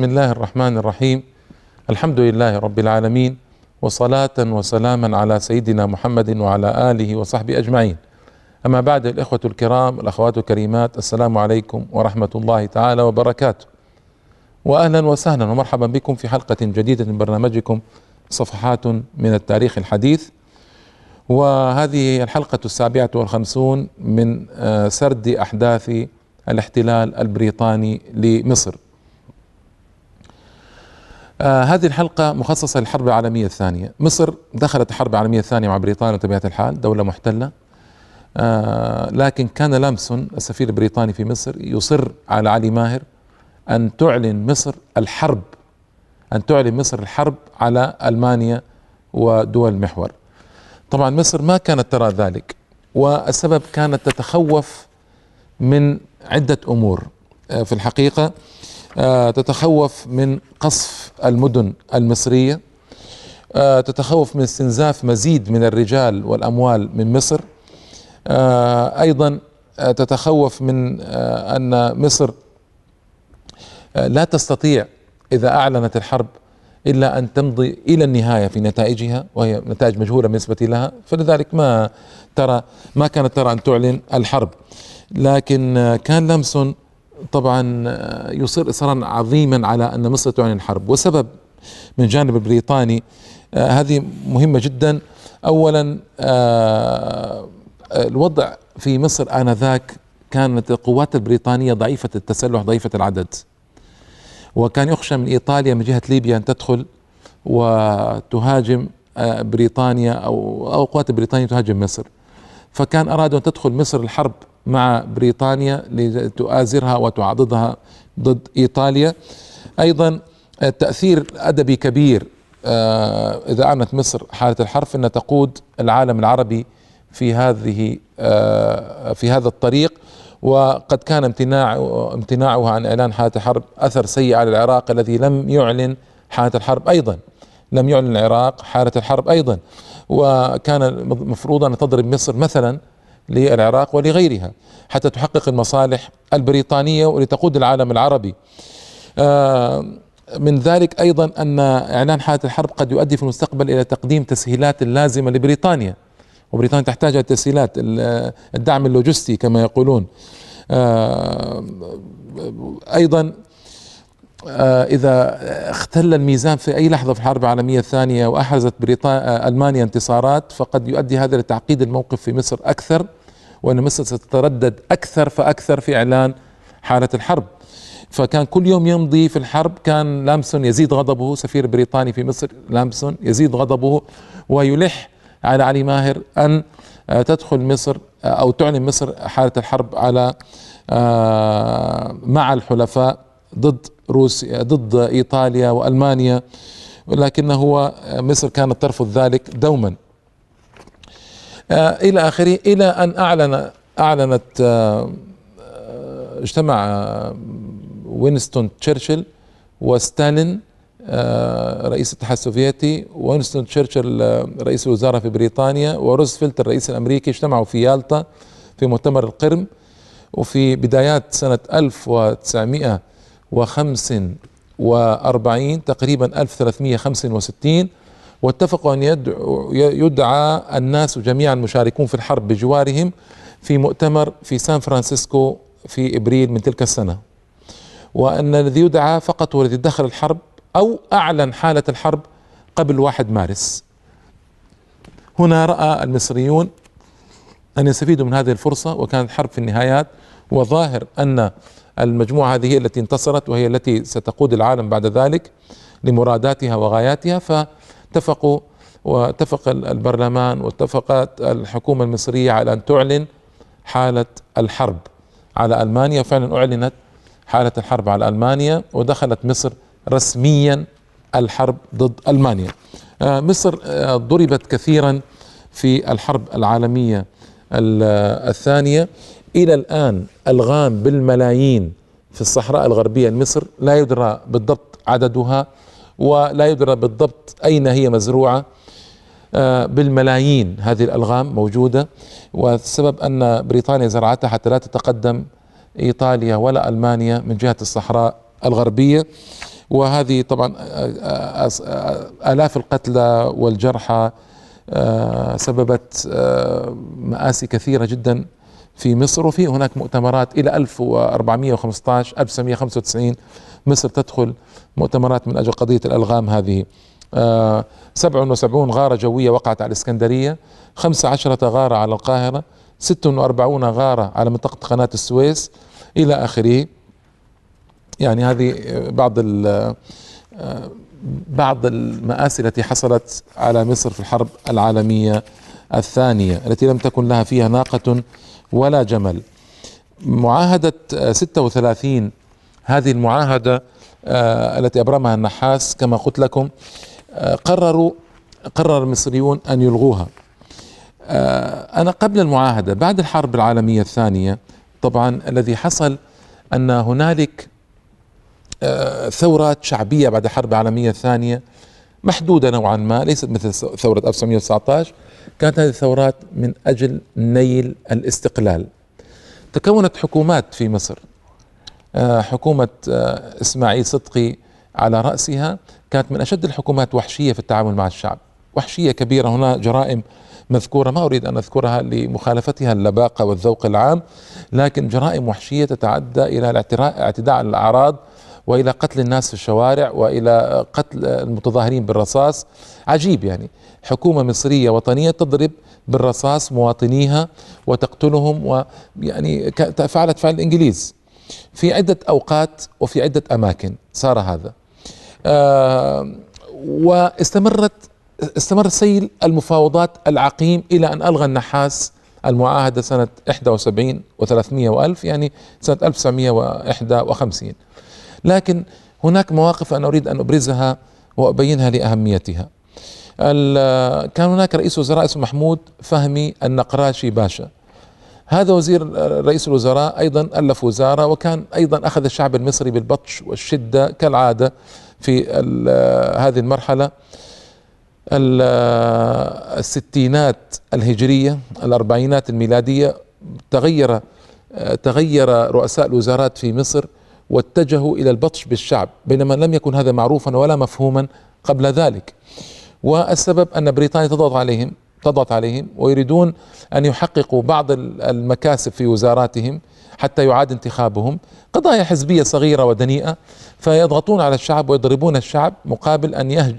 بسم الله الرحمن الرحيم. الحمد لله رب العالمين وصلاة وسلاما على سيدنا محمد وعلى آله وصحبه أجمعين. أما بعد الإخوة الكرام الأخوات الكريمات السلام عليكم ورحمة الله تعالى وبركاته. وأهلا وسهلا ومرحبا بكم في حلقة جديدة من برنامجكم صفحات من التاريخ الحديث. وهذه الحلقة السابعة والخمسون من آه، سرد أحداث الاحتلال البريطاني لمصر. آه هذه الحلقة مخصصة للحرب العالمية الثانية. مصر دخلت الحرب العالمية الثانية مع بريطانيا بطبيعة الحال دولة محتلة. آه لكن كان لامسون السفير البريطاني في مصر يصر على علي ماهر أن تعلن مصر الحرب أن تعلن مصر الحرب على ألمانيا ودول المحور. طبعا مصر ما كانت ترى ذلك والسبب كانت تتخوف من عدة أمور. آه، في الحقيقة تتخوف من قصف المدن المصرية. آه، تتخوف من استنزاف مزيد من الرجال والأموال من مصر. أيضا تتخوف من أن مصر لا تستطيع إذا أعلنت الحرب إلا أن تمضي إلى النهاية في نتائجها وهي نتائج مجهولة بالنسبة لها. فلذلك ما ترى ما كانت ترى أن تعلن الحرب. لكن كان لامسون طبعا يصر إصرارا عظيما على أن مصر تعلن الحرب. وسبب من الجانب البريطاني هذه مهمة جدا. أولا الوضع في مصر آنذاك كانت القوات البريطانية ضعيفة التسلح ضعيفة العدد. وكان يخشى من إيطاليا من جهة ليبيا أن تدخل وتهاجم آه، بريطانيا أو أو قوات بريطانيا تهاجم مصر. فكان أرادوا أن تدخل مصر الحرب مع بريطانيا لتؤازرها وتعضدها ضد إيطاليا. أيضا تاثير أدبي كبير آه، إذا اعلنت مصر حالة الحرب إنها تقود العالم العربي في هذه آه، في هذا الطريق. وقد كان امتناع امتناعها عن إعلان حالة الحرب أثر سيء على العراق الذي لم يعلن حالة الحرب أيضا. لم يعلن العراق حالة الحرب أيضا. وكان المفروض أن تضرب مصر مثلا للعراق ولغيرها حتى تحقق المصالح البريطانية ولتقود العالم العربي. آه، من ذلك أيضا أن إعلان حالة الحرب قد يؤدي في المستقبل إلى تقديم تسهيلات لازمه لبريطانيا وبريطانيا تحتاج التسهيلات الدعم اللوجستي كما يقولون. آه، أيضا آه، إذا اختل الميزان في أي لحظة في الحرب العالمية الثانية وأحرزت بريطانيا ألمانيا انتصارات فقد يؤدي هذا لتعقيد الموقف في مصر أكثر. وأن مصر ستتردد أكثر فأكثر في إعلان حالة الحرب. فكان كل يوم يمضي في الحرب. كان لامسون يزيد غضبه. سفير بريطاني في مصر لامسون يزيد غضبه ويلح على علي ماهر أن آه، تدخل مصر آه، أو تعلن مصر حالة الحرب على آه، مع الحلفاء ضد روسيا ضد إيطاليا وألمانيا. ولكن هو مصر كانت ترفض ذلك دوما. إلى آخره إلى أن أعلن أعلنت اجتمع وينستون تشرشل وستالين آه، رئيس الاتحاد السوفيتي وينستون تشرشل آه، رئيس الوزراء في بريطانيا وروزفلت الرئيس الأمريكي اجتمعوا في يالطا في مؤتمر القرم وفي بدايات سنة 1945 تقريبا 1365 واتفقوا أن يدعى الناس جميعا مشاركون في الحرب بجوارهم في مؤتمر في سان فرانسيسكو في إبريل من تلك السنة. وأن الذي يدعى فقط هو الذي دخل الحرب أو أعلن حالة الحرب قبل واحد مارس. هنا رأى المصريون أن يستفيدوا من هذه الفرصة وكانت الحرب في النهايات وظاهر أن المجموعة هذه هي التي انتصرت وهي التي ستقود العالم بعد ذلك لمراداتها وغاياتها فاتفقوا واتفق البرلمان واتفقت الحكومة المصرية على أن تعلن حالة الحرب على ألمانيا. فعلا أعلنت حالة الحرب على ألمانيا ودخلت مصر رسميا الحرب ضد ألمانيا. آه، مصر آه، ضربت كثيرا في الحرب العالمية الثانية. إلى الآن الغام بالملايين في الصحراء الغربية لمصر لا يدرى بالضبط عددها. ولا يدرى بالضبط أين هي مزروعة. آه، بالملايين هذه الألغام موجودة والسبب أن بريطانيا زرعتها حتى لا تتقدم إيطاليا ولا ألمانيا من جهة الصحراء الغربية. وهذه طبعا آلاف القتلى والجرحى سببت مآسي كثيرة جدا في مصر وفي هناك مؤتمرات إلى 1415 1995 مصر تدخل مؤتمرات من أجل قضية الألغام هذه. آه 77 غارة جوية وقعت على الإسكندرية 15 غارة على القاهرة 46 غارة على منطقة قناة السويس إلى آخره. يعني هذه بعض آه، بعض المآسي التي حصلت على مصر في الحرب العالمية الثانية التي لم تكن لها فيها ناقة ولا جمل. معاهدة 36 هذه المعاهدة آه، التي أبرمها النحاس كما قلت لكم آه، قرروا قرر المصريون أن يلغوها. آه، أنا قبل المعاهدة بعد الحرب العالمية الثانية طبعا الذي حصل أن هنالك ثورات شعبية بعد الحرب العالمية الثانية محدودة نوعا ما ليست مثل ثورة 1919 كانت هذه الثورات من أجل نيل الاستقلال. تكونت حكومات في مصر. آه، حكومة آه، إسماعيل صدقي على رأسها كانت من أشد الحكومات وحشية في التعامل مع الشعب. وحشية كبيرة. هنا جرائم مذكورة. ما أريد أن أذكرها لمخالفتها اللباقة والذوق العام لكن جرائم وحشية تتعدى إلى الاعتداء على الأعراض وإلى قتل الناس في الشوارع وإلى قتل المتظاهرين بالرصاص. عجيب يعني. حكومة مصرية وطنية تضرب بالرصاص مواطنيها وتقتلهم ويعني فعلت فعل الإنجليز. في عدة أوقات وفي عدة أماكن صار هذا. آه واستمرت استمر سيل المفاوضات العقيم إلى أن ألغى النحاس المعاهدة سنة 71 و300 وألف يعني سنة 1951 لكن هناك مواقف أنا أريد أن أبرزها وأبينها لأهميتها. كان هناك رئيس وزراء اسمه محمود فهمي النقراشي باشا. هذا وزير رئيس الوزراء أيضا ألف وزارة وكان أيضا أخذ الشعب المصري بالبطش والشدة كالعادة في هذه المرحلة. الستينات الهجرية الأربعينات الميلادية تغير تغير رؤساء الوزارات في مصر واتجهوا إلى البطش بالشعب بينما لم يكن هذا معروفا ولا مفهوما قبل ذلك. والسبب أن بريطانيا تضغط عليهم تضغط عليهم ويريدون أن يحققوا بعض المكاسب في وزاراتهم حتى يعاد انتخابهم. قضايا حزبية صغيرة ودنيئة فيضغطون على الشعب ويضربون الشعب مقابل أن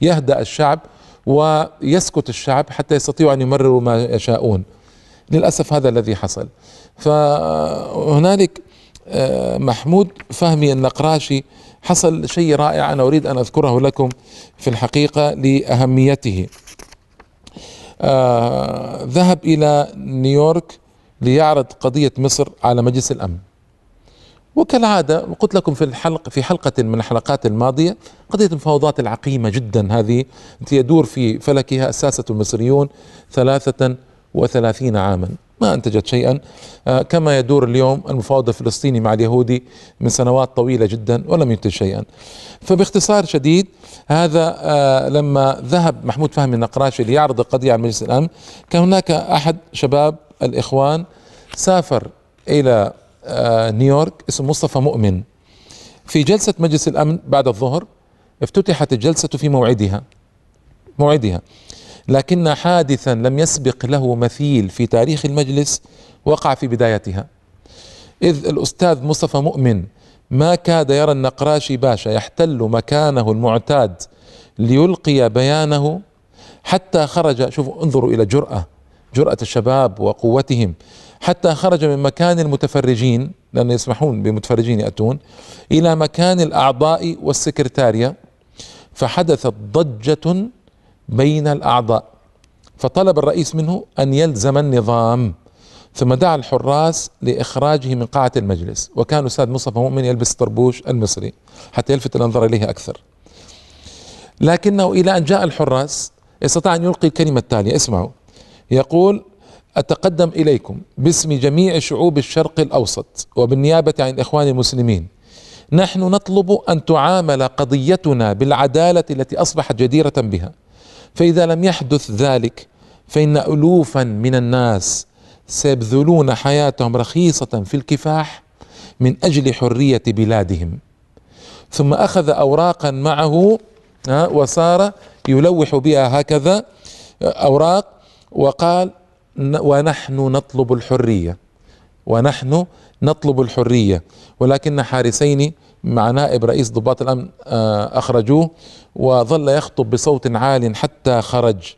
يهدأ الشعب ويسكت الشعب حتى يستطيعوا أن يمرروا ما يشاءون. للأسف هذا الذي حصل. فهنالك آه، محمود فهمي النقراشي حصل شيء رائع أنا أريد أن أذكره لكم في الحقيقة لأهميته. آه ذهب إلى نيويورك ليعرض قضية مصر على مجلس الأمن. وكالعادة قلت لكم في الحلق في حلقة من الحلقات الماضية قضية المفاوضات العقيمة جدا هذه التي يدور في فلكها أساسة المصريون ثلاثة وثلاثين عاما. ما أنتجت شيئا. آه، كما يدور اليوم المفاوض الفلسطيني مع اليهودي من سنوات طويلة جدا ولم ينتج شيئا. فباختصار شديد هذا آه، لما ذهب محمود فهمي النقراشي ليعرض القضية على مجلس الأمن كان هناك أحد شباب الإخوان سافر إلى آه، نيويورك اسمه مصطفى مؤمن. في جلسة مجلس الأمن بعد الظهر افتتحت الجلسة في موعدها موعدها. لكن حادثا لم يسبق له مثيل في تاريخ المجلس وقع في بدايتها. إذ الأستاذ مصطفى مؤمن ما كاد يرى النقراشي باشا يحتل مكانه المعتاد ليلقي بيانه حتى خرج شوفوا انظروا إلى جرأة جرأة الشباب وقوتهم حتى خرج من مكان المتفرجين لأن يسمحون بمتفرجين يأتون إلى مكان الأعضاء والسكرتارية فحدثت ضجة بين الأعضاء. فطلب الرئيس منه أن يلزم النظام ثم دعا الحراس لإخراجه من قاعة المجلس. وكان الاستاذ مصطفى مؤمن يلبس طربوش المصري حتى يلفت الانظار إليه أكثر. لكنه إلى أن جاء الحراس استطاع أن يلقي الكلمة التالية. اسمعوا. يقول أتقدم إليكم باسم جميع شعوب الشرق الأوسط وبالنيابة عن الاخوان المسلمين. نحن نطلب أن تعامل قضيتنا بالعدالة التي أصبحت جديرة بها. فإذا لم يحدث ذلك فإن ألوفا من الناس سيبذلون حياتهم رخيصة في الكفاح من أجل حرية بلادهم. ثم أخذ أوراقا معه وصار يلوح بها هكذا أوراق وقال ونحن نطلب الحرية ونحن نطلب الحرية ولكن حارسين مع نائب رئيس ضباط الأمن آه، أخرجوه وظل يخطب بصوت عال حتى خرج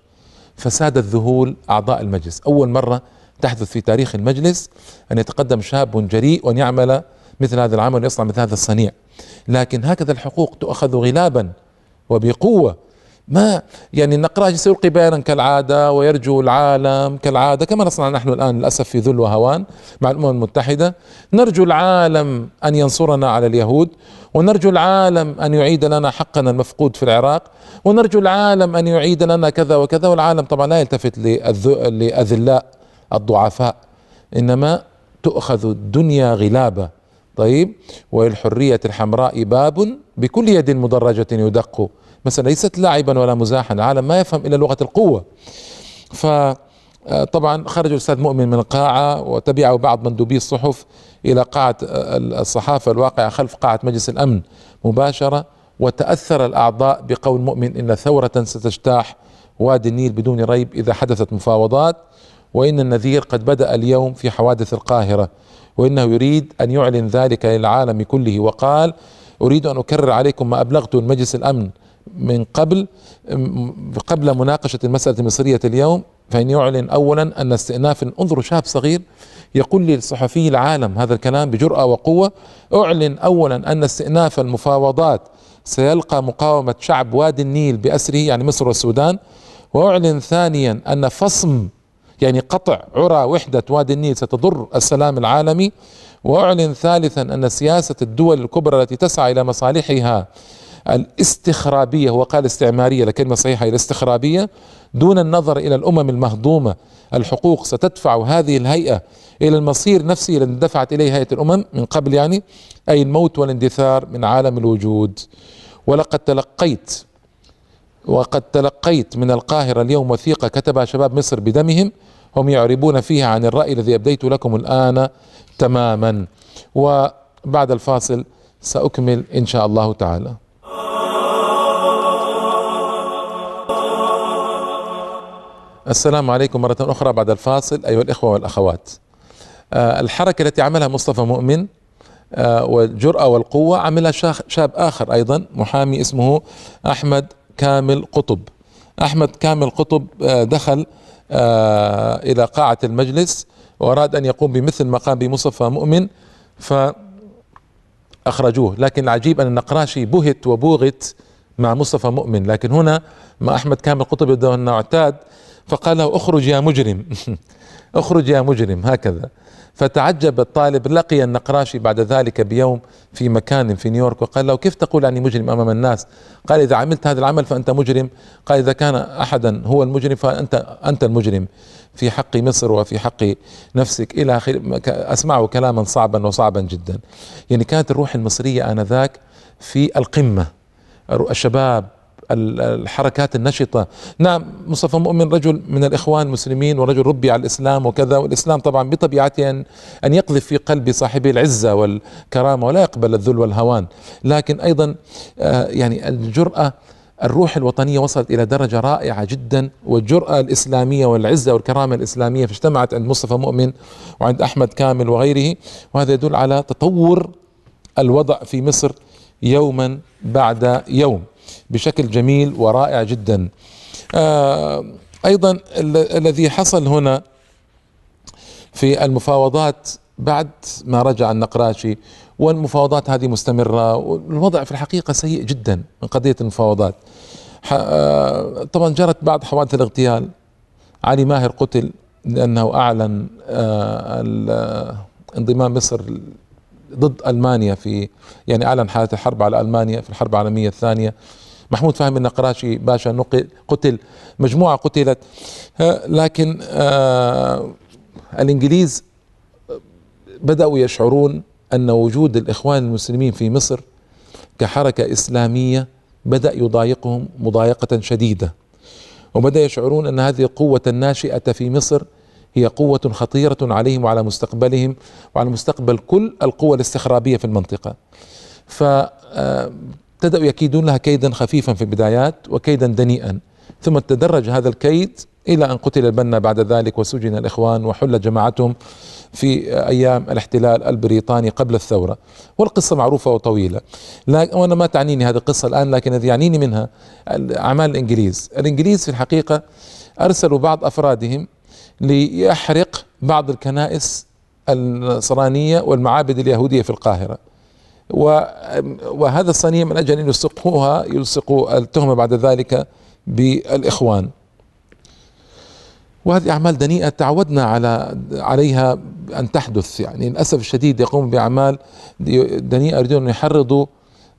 فساد الذهول أعضاء المجلس. أول مرة تحدث في تاريخ المجلس أن يتقدم شاب جريء وأن يعمل مثل هذا العمل ويصنع مثل هذا الصنيع. لكن هكذا الحقوق تؤخذ غلابا وبقوة ما يعني النقراش سيلقي بيانا كالعادة ويرجو العالم كالعادة كما نصنع نحن الآن للأسف في ذل وهوان مع الأمم المتحدة. نرجو العالم أن ينصرنا على اليهود ونرجو العالم أن يعيد لنا حقنا المفقود في العراق ونرجو العالم أن يعيد لنا كذا وكذا والعالم طبعا لا يلتفت لأذلاء الضعفاء. إنما تؤخذ الدنيا غلابة. طيب وللحرية الحمراء باب بكل يد مدرجة يدق. مثلا ليست لاعبا ولا مزاحا العالم ما يفهم إلا لغة القوة. ف آه، طبعا خرج الاستاذ مؤمن من القاعه وتبعه بعض مندوبي الصحف إلى قاعة الصحافة الواقعة خلف قاعة مجلس الأمن مباشرة وتأثر الأعضاء بقول مؤمن إن ثورة ستجتاح وادي النيل بدون ريب إذا حدثت مفاوضات وإن النذير قد بدأ اليوم في حوادث القاهرة. وإنه يريد أن يعلن ذلك للعالم كله وقال أريد أن أكرر عليكم ما أبلغته المجلس الأمن من قبل قبل مناقشة المسألة المصرية اليوم فإن يعلن أولا أن استئناف انظروا شاب صغير يقول للصحفي العالم هذا الكلام بجرأة وقوة أعلن أولا أن استئناف المفاوضات سيلقى مقاومة شعب وادي النيل بأسره يعني مصر والسودان وأعلن ثانيا أن فصم يعني قطع عرى وحدة وادي النيل ستضر السلام العالمي وأعلن ثالثا أن سياسة الدول الكبرى التي تسعى إلى مصالحها الاستخرابية هو قال استعمارية لكلمة صحيحة الاستخرابية دون النظر إلى الأمم المهضومة. الحقوق ستدفع هذه الهيئة إلى المصير نفسه الذي دفعت إليه هيئة الأمم من قبل يعني أي الموت والاندثار من عالم الوجود. ولقد تلقيت وقد تلقيت من القاهرة اليوم وثيقة كتبها شباب مصر بدمهم هم يعربون فيها عن الرأي الذي أبديت لكم الآن تماما. وبعد الفاصل سأكمل إن شاء الله تعالى. السلام عليكم مرة أخرى بعد الفاصل أيها الإخوة والأخوات. آه، الحركة التي عملها مصطفى مؤمن آه، والجرأة والقوة عملها شاب آخر أيضا محامي اسمه أحمد كامل قطب. أحمد كامل قطب آه، دخل إلى قاعة المجلس وأراد أن يقوم بمثل ما قام بمصطفى مؤمن فأخرجوه. لكن العجيب أن النقراشي بهت وبوغت مع مصطفى مؤمن. لكن هنا مع أحمد كامل قطب أنه اعتاد فقال له اخرج يا مجرم. اخرج يا مجرم. هكذا. فتعجب الطالب لقي النقراشي بعد ذلك بيوم في مكان في نيويورك وقال له كيف تقول عني مجرم أمام الناس؟ قال إذا عملت هذا العمل فأنت مجرم، قال إذا كان أحدا هو المجرم فأنت أنت المجرم. في حق مصر وفي حق نفسك إلى اخره اسمعه كلاما صعبا وصعبا جدا. يعني كانت الروح المصرية آنذاك في القمة. الشباب الحركات النشطة. نعم مصطفى مؤمن رجل من الإخوان المسلمين ورجل ربي على الإسلام وكذا والإسلام طبعا بطبيعته أن, أن يقذف في قلب صاحبه العزة والكرامة ولا يقبل الذل والهوان. لكن أيضا آه، يعني الجرأة الروح الوطنية وصلت إلى درجة رائعة جدا والجرأة الإسلامية والعزة والكرامة الإسلامية فاجتمعت عند مصطفى مؤمن وعند أحمد كامل وغيره. وهذا يدل على تطور الوضع في مصر يوما بعد يوم. بشكل جميل ورائع جدا. آه، أيضا الذي حصل هنا في المفاوضات بعد ما رجع النقراشي والمفاوضات هذه مستمرة والوضع في الحقيقة سيء جدا من قضية المفاوضات. آه، طبعا جرت بعض حوادث الاغتيال. علي ماهر قتل لأنه أعلن آه، انضمام مصر ضد ألمانيا في يعني أعلن حالة الحرب على ألمانيا في الحرب العالمية الثانية. محمود فهمي النقراشي باشا قتل مجموعة قتلت. لكن آه الإنجليز بدأوا يشعرون أن وجود الإخوان المسلمين في مصر كحركة إسلامية بدأ يضايقهم مضايقة شديدة. وبدأ يشعرون أن هذه القوة الناشئة في مصر هي قوة خطيرة عليهم وعلى مستقبلهم وعلى مستقبل كل القوى الاستخرابية في المنطقة. فابتدأوا يكيدون لها كيدا خفيفا في البدايات وكيدا دنيئا. ثم تدرج هذا الكيد إلى أن قتل البنا بعد ذلك وسجن الإخوان وحلت جماعتهم في أيام الاحتلال البريطاني قبل الثورة. والقصة معروفة وطويلة. لا وأنا ما تعنيني هذه القصة الآن لكن الذي يعنيني منها أعمال الإنجليز. الإنجليز في الحقيقة أرسلوا بعض أفرادهم ليحرق بعض الكنائس النصرانية والمعابد اليهودية في القاهرة. وهذا الصنيع من أجل أن يلصقوها يلصقوا التهمة بعد ذلك بالإخوان. وهذه أعمال دنيئة تعودنا على عليها أن تحدث. يعني للأسف الشديد يقوم بأعمال دنيئة يريدون أن يحرضوا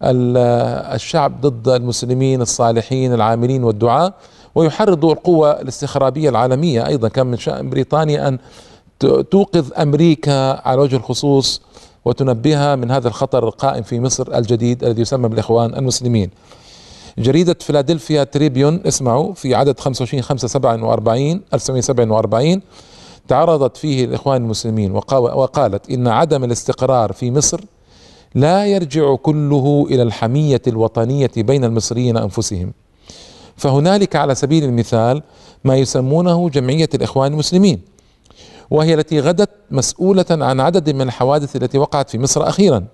الشعب ضد المسلمين الصالحين العاملين والدعاء ويحرضوا القوة الاستخرابية العالمية. أيضا كان من شأن بريطانيا أن توقظ أمريكا على وجه الخصوص وتنبهها من هذا الخطر القائم في مصر الجديد الذي يسمى بالإخوان المسلمين. جريدة فيلادلفيا تريبيون اسمعوا في عدد 25 5 47 1947 تعرضت فيه الإخوان المسلمين وقالت إن عدم الاستقرار في مصر لا يرجع كله إلى الحمية الوطنية بين المصريين أنفسهم. فهنالك على سبيل المثال ما يسمونه جمعية الإخوان المسلمين. وهي التي غدت مسؤولة عن عدد من الحوادث التي وقعت في مصر أخيرا.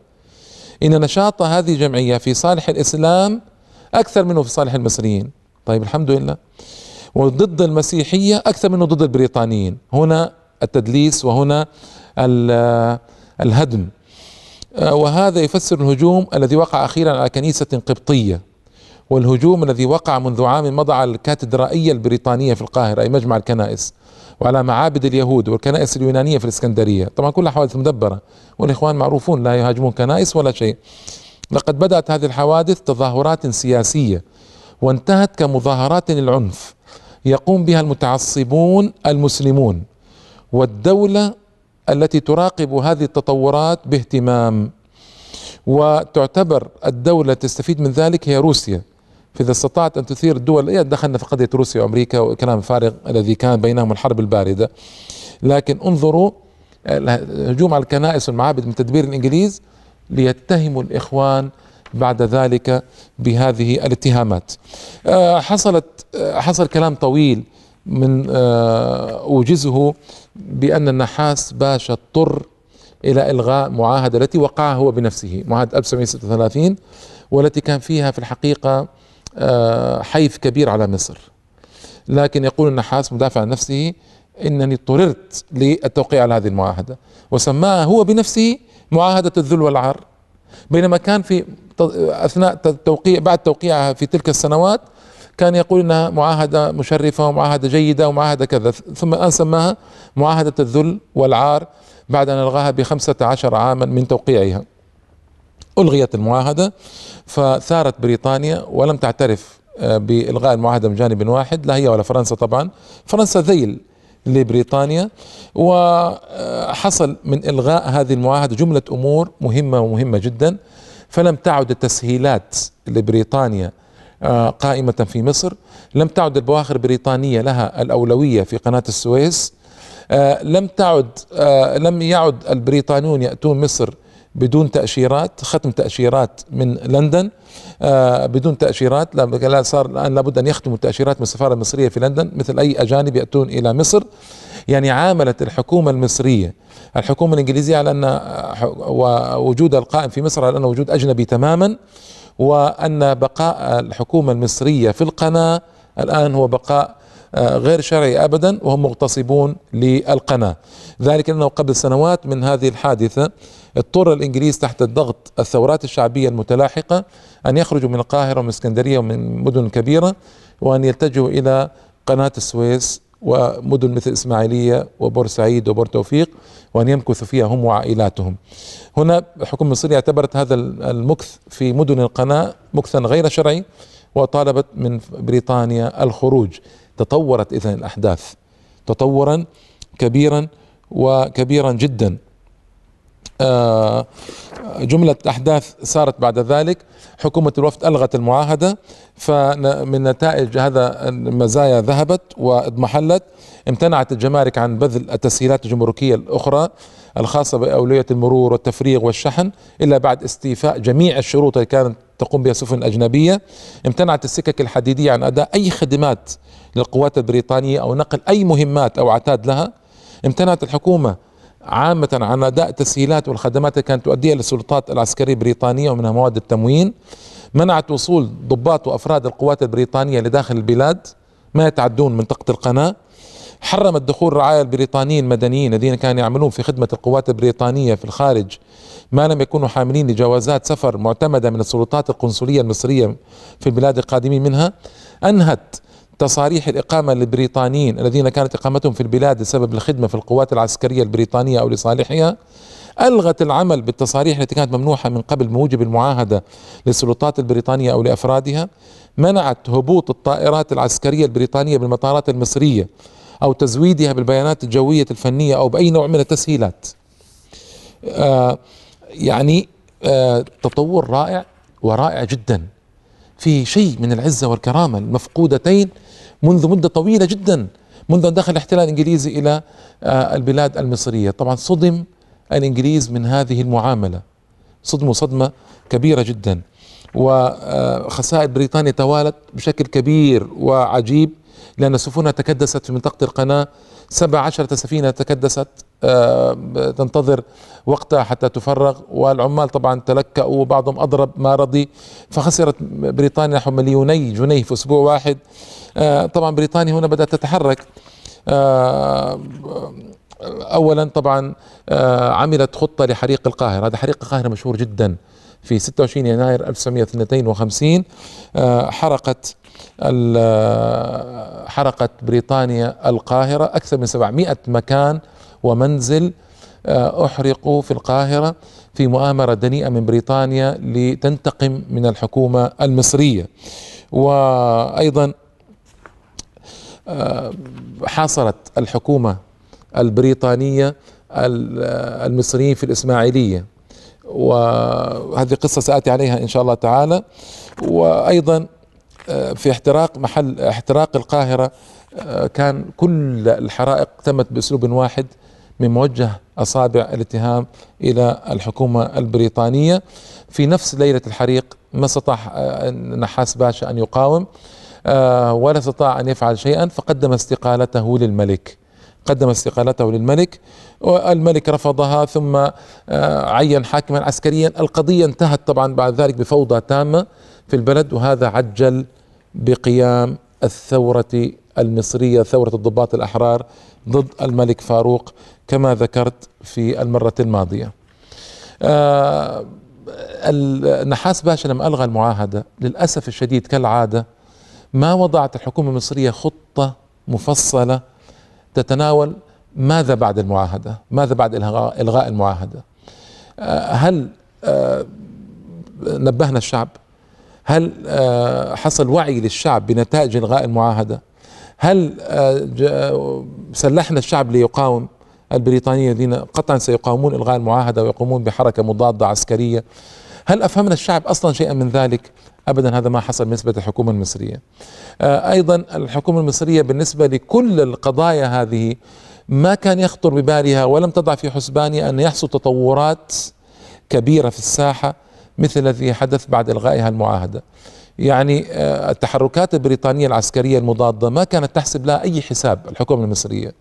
إن نشاط هذه الجمعية في صالح الإسلام أكثر منه في صالح المصريين. طيب الحمد لله. وضد المسيحية أكثر منه ضد البريطانيين. هنا التدليس وهنا الهدم. وهذا يفسر الهجوم الذي وقع أخيرا على كنيسة قبطية. والهجوم الذي وقع منذ عام مضى على الكاتدرائية البريطانية في القاهرة أي مجمع الكنائس. وعلى معابد اليهود والكنائس اليونانية في الإسكندرية. طبعا كلها حوادث مدبرة. والإخوان معروفون لا يهاجمون كنائس ولا شيء. لقد بدأت هذه الحوادث تظاهرات سياسية وانتهت كمظاهرات للعنف يقوم بها المتعصبون المسلمون والدولة التي تراقب هذه التطورات باهتمام. وتعتبر الدولة تستفيد من ذلك هي روسيا. فإذا استطاعت أن تثير الدول دخلنا في قضية روسيا وأمريكا وكلام فارغ الذي كان بينهم الحرب الباردة. لكن انظروا الهجوم على الكنائس والمعابد من تدبير الإنجليز ليتهموا الإخوان بعد ذلك بهذه الاتهامات. آه، حصلت آه، حصل كلام طويل من آه، أوجزه بأن النحاس باشا اضطر إلى إلغاء معاهدة التي وقعها هو بنفسه معاهدة 1936 والتي كان فيها في الحقيقة حيف كبير على مصر. لكن يقول النحاس مدافع عن نفسه إنني اضطررت للتوقيع على هذه المعاهدة. وسماها هو بنفسه معاهدة الذل والعار. بينما كان في أثناء التوقيع بعد توقيعها في تلك السنوات كان يقول إنها معاهدة مشرفة ومعاهدة جيدة ومعاهدة كذا. ثم الآن سماها معاهدة الذل والعار بعد أن ألغاها بخمسة عشر عاما من توقيعها. ألغيت المعاهدة فثارت بريطانيا ولم تعترف آه، بإلغاء المعاهدة من جانب واحد لا هي ولا فرنسا طبعا. فرنسا ذيل لبريطانيا وحصل من إلغاء هذه المعاهدة جملة أمور مهمة ومهمة جدا. فلم تعد التسهيلات لبريطانيا آه، قائمة في مصر. لم تعد البواخر البريطانية لها الأولوية في قناة السويس. آه، لم تعد آه، لم يعد البريطانيون يأتون مصر بدون تأشيرات ختم تأشيرات من لندن. بدون تأشيرات لا صار الآن لابد أن يختموا التأشيرات من السفارة المصرية في لندن مثل أي أجانب يأتون إلى مصر. يعني عاملت الحكومة المصرية الحكومة الإنجليزية على أن وجود القائم في مصر على أنه وجود أجنبي تماما وأن بقاء الحكومة المصرية في القناة الآن هو بقاء آه، غير شرعي ابدا وهم مغتصبون للقناة. ذلك انه قبل سنوات من هذه الحادثة اضطر الإنجليز تحت الضغط الثورات الشعبية المتلاحقة أن يخرجوا من القاهرة ومن اسكندرية ومن مدن كبيرة وأن يتجهوا إلى قناة السويس ومدن مثل إسماعيلية وبورسعيد وبورتوفيق وأن يمكثوا فيها هم وعائلاتهم. هنا الحكومة المصرية اعتبرت هذا المكث في مدن القناة مكثا غير شرعي وطالبت من بريطانيا الخروج. تطورت إذن الأحداث تطورا كبيرا وكبيرا جدا. جملة أحداث صارت بعد ذلك. حكومة الوفد ألغت المعاهدة فمن نتائج هذا المزايا ذهبت وإضمحلت. امتنعت الجمارك عن بذل التسهيلات الجمركية الأخرى الخاصة بأولوية المرور والتفريغ والشحن إلا بعد استيفاء جميع الشروط التي كانت تقوم بها السفن الأجنبية امتنعت السكك الحديدية عن أداء أي خدمات للقوات البريطانية أو نقل أي مهمات أو عتاد لها. امتنعت الحكومة عامة عن أداء التسهيلات والخدمات التي كانت تؤديها للسلطات العسكرية البريطانية ومنها مواد التموين منعت وصول ضباط وأفراد القوات البريطانية لداخل البلاد ما يتعدون منطقة القناة. حرمت دخول الرعايا البريطانيين المدنيين الذين كانوا يعملون في خدمة القوات البريطانية في الخارج. ما لم يكونوا حاملين لجوازات سفر معتمدة من السلطات القنصلية المصرية في البلاد القادمين منها. أنهت تصاريح الإقامة للبريطانيين الذين كانت إقامتهم في البلاد بسبب الخدمة في القوات العسكرية البريطانية أو لصالحها ألغت العمل بالتصاريح التي كانت ممنوحة من قبل بموجب المعاهدة للسلطات البريطانية أو لأفرادها منعت هبوط الطائرات العسكرية البريطانية بالمطارات المصرية أو تزويدها بالبيانات الجوية الفنية أو بأي نوع من التسهيلات. آه يعني آه تطور رائع ورائع جدا. في شيء من العزة والكرامة المفقودتين منذ مدة طويلة جدا منذ أن دخل الاحتلال الإنجليزي إلى آه البلاد المصرية. طبعا صدم الإنجليز من هذه المعاملة. صدموا صدمة كبيرة جدا. وخسائر بريطانيا توالت بشكل كبير وعجيب. لأن سفنها تكدست في منطقة القناة. سبع عشرة سفينة تكدست آه، تنتظر وقتها حتى تفرغ. والعمال طبعا تلكأوا وبعضهم أضرب ما رضي. فخسرت بريطانيا نحو مليوني جنيه في أسبوع واحد. آه، طبعا بريطانيا هنا بدأت تتحرك. آه، اولا طبعا عملت خطة لحريق القاهرة. هذا حريق القاهرة مشهور جدا. في 26 يناير 1952 حرقت حرقت بريطانيا القاهرة أكثر من 700 مكان ومنزل آه، أحرقوا في القاهرة في مؤامرة دنيئة من بريطانيا لتنتقم من الحكومة المصرية. وأيضا آه، حاصرت الحكومة البريطانية المصريين في الإسماعيلية. وهذه قصة سآتي عليها إن شاء الله تعالى. وأيضا في احتراق محل احتراق القاهرة آه، كان كل الحرائق تمت بأسلوب واحد من موجه أصابع الاتهام إلى الحكومة البريطانية. في نفس ليلة الحريق ما استطاع آه، نحاس باشا أن يقاوم آه، ولا استطاع أن يفعل شيئا فقدم استقالته للملك. قدم استقالته للملك والملك رفضها ثم عين حاكما عسكريا. القضية انتهت طبعا بعد ذلك بفوضى تامة في البلد وهذا عجل بقيام الثورة المصرية ثورة الضباط الأحرار ضد الملك فاروق كما ذكرت في المرة الماضية. آه النحاس باشا لما ألغى المعاهدة. للأسف الشديد كالعادة ما وضعت الحكومة المصرية خطة مفصلة تتناول ماذا بعد المعاهدة؟ ماذا بعد إلغاء المعاهدة؟ آه هل آه نبهنا الشعب؟ هل آه، حصل وعي للشعب بنتائج إلغاء المعاهدة؟ هل سلحنا الشعب ليقاوم البريطانيين الذين قطعا سيقاومون إلغاء المعاهدة ويقومون بحركة مضادة عسكرية؟ هل أفهمنا الشعب أصلا شيئا من ذلك؟ ابدا هذا ما حصل بالنسبة للحكومة المصرية. آه، أيضا الحكومة المصرية بالنسبة لكل القضايا هذه ما كان يخطر ببالها ولم تضع في حسبانها أن يحصل تطورات كبيرة في الساحة مثل الذي حدث بعد إلغائها المعاهدة. يعني آه، التحركات البريطانية العسكرية المضادة ما كانت تحسب لها أي حساب الحكومة المصرية.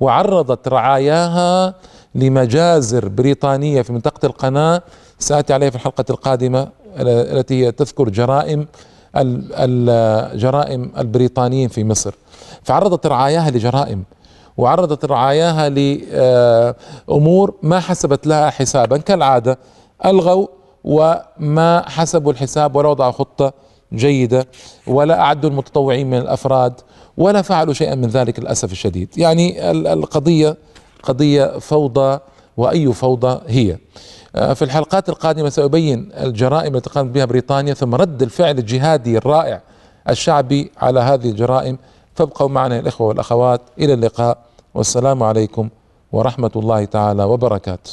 وعرضت رعاياها لمجازر بريطانية في منطقة القناة. سآتي عليها في الحلقة القادمة التي هي تذكر جرائم الجرائم البريطانيين في مصر. فعرضت رعاياها لجرائم وعرضت رعاياها لأمور ما حسبت لها حسابا. كالعادة ألغوا وما حسبوا الحساب ولا وضعوا خطة جيدة ولا أعدوا المتطوعين من الأفراد ولا فعلوا شيئا من ذلك للأسف الشديد. يعني القضية قضية فوضى وأي فوضى هي. آه، في الحلقات القادمة سأبين الجرائم التي قامت بها بريطانيا ثم رد الفعل الجهادي الرائع الشعبي على هذه الجرائم. فابقوا معنا الإخوة والأخوات. إلى اللقاء. والسلام عليكم ورحمة الله تعالى وبركاته.